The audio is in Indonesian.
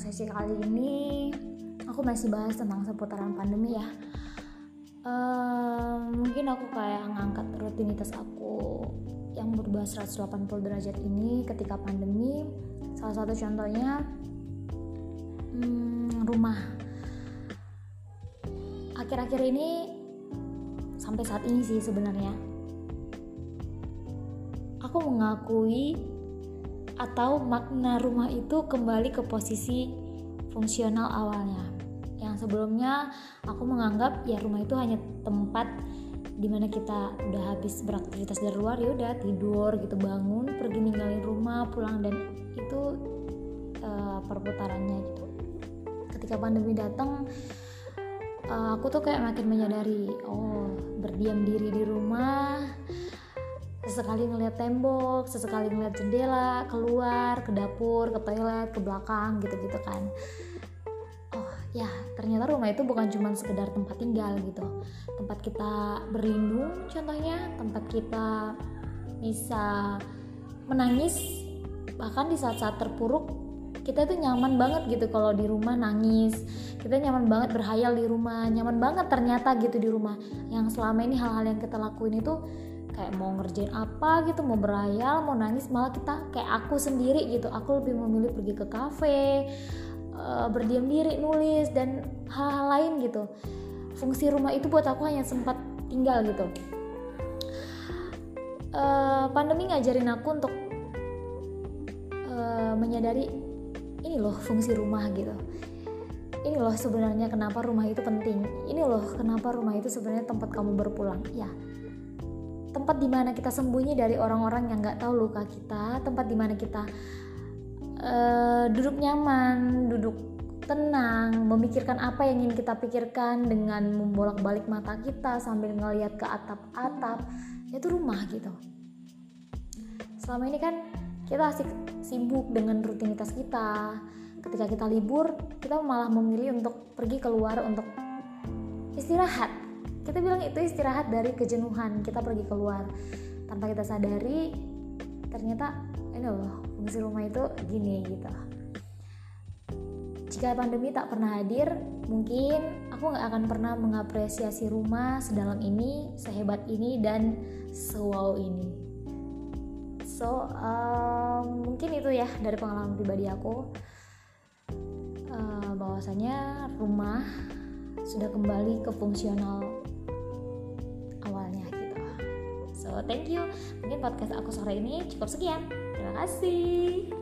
sesi kali ini aku masih bahas tentang seputaran pandemi ya. Uh, mungkin aku kayak ngangkat rutinitas aku yang berubah 180 derajat ini ketika pandemi. Salah satu contohnya hmm, rumah. Akhir-akhir ini sampai saat ini sih sebenarnya aku mengakui atau makna rumah itu kembali ke posisi fungsional awalnya. Yang sebelumnya aku menganggap ya rumah itu hanya tempat di mana kita udah habis beraktivitas dari luar ya udah tidur gitu bangun pergi ninggalin rumah pulang dan itu uh, perputarannya gitu ketika pandemi datang uh, aku tuh kayak makin menyadari oh berdiam diri di rumah sesekali ngeliat tembok, sesekali ngeliat jendela, keluar, ke dapur, ke toilet, ke belakang gitu-gitu kan. Oh ya, ternyata rumah itu bukan cuma sekedar tempat tinggal gitu. Tempat kita berlindung contohnya, tempat kita bisa menangis bahkan di saat-saat terpuruk kita tuh nyaman banget gitu kalau di rumah nangis kita nyaman banget berhayal di rumah nyaman banget ternyata gitu di rumah yang selama ini hal-hal yang kita lakuin itu kayak mau ngerjain apa gitu mau berayal mau nangis malah kita kayak aku sendiri gitu. Aku lebih memilih pergi ke kafe uh, berdiam diri nulis dan hal-hal lain gitu. Fungsi rumah itu buat aku hanya sempat tinggal gitu. Uh, pandemi ngajarin aku untuk uh, menyadari ini loh fungsi rumah gitu. Ini loh sebenarnya kenapa rumah itu penting. Ini loh kenapa rumah itu sebenarnya tempat kamu berpulang. Ya tempat di mana kita sembunyi dari orang-orang yang nggak tahu luka kita tempat di mana kita uh, duduk nyaman duduk tenang memikirkan apa yang ingin kita pikirkan dengan membolak-balik mata kita sambil ngeliat ke atap-atap itu rumah gitu. Selama ini kan kita asik sibuk dengan rutinitas kita. Ketika kita libur kita malah memilih untuk pergi keluar untuk istirahat kita bilang itu istirahat dari kejenuhan kita pergi keluar. Tanpa kita sadari ternyata ini loh fungsi rumah itu gini gitu. Jika pandemi tak pernah hadir mungkin aku nggak akan pernah mengapresiasi rumah sedalam ini sehebat ini dan sewow ini. So um, mungkin itu ya dari pengalaman pribadi aku. Uh, bahwasanya rumah sudah kembali ke fungsional thank you. Mungkin podcast aku sore ini cukup sekian. Terima kasih.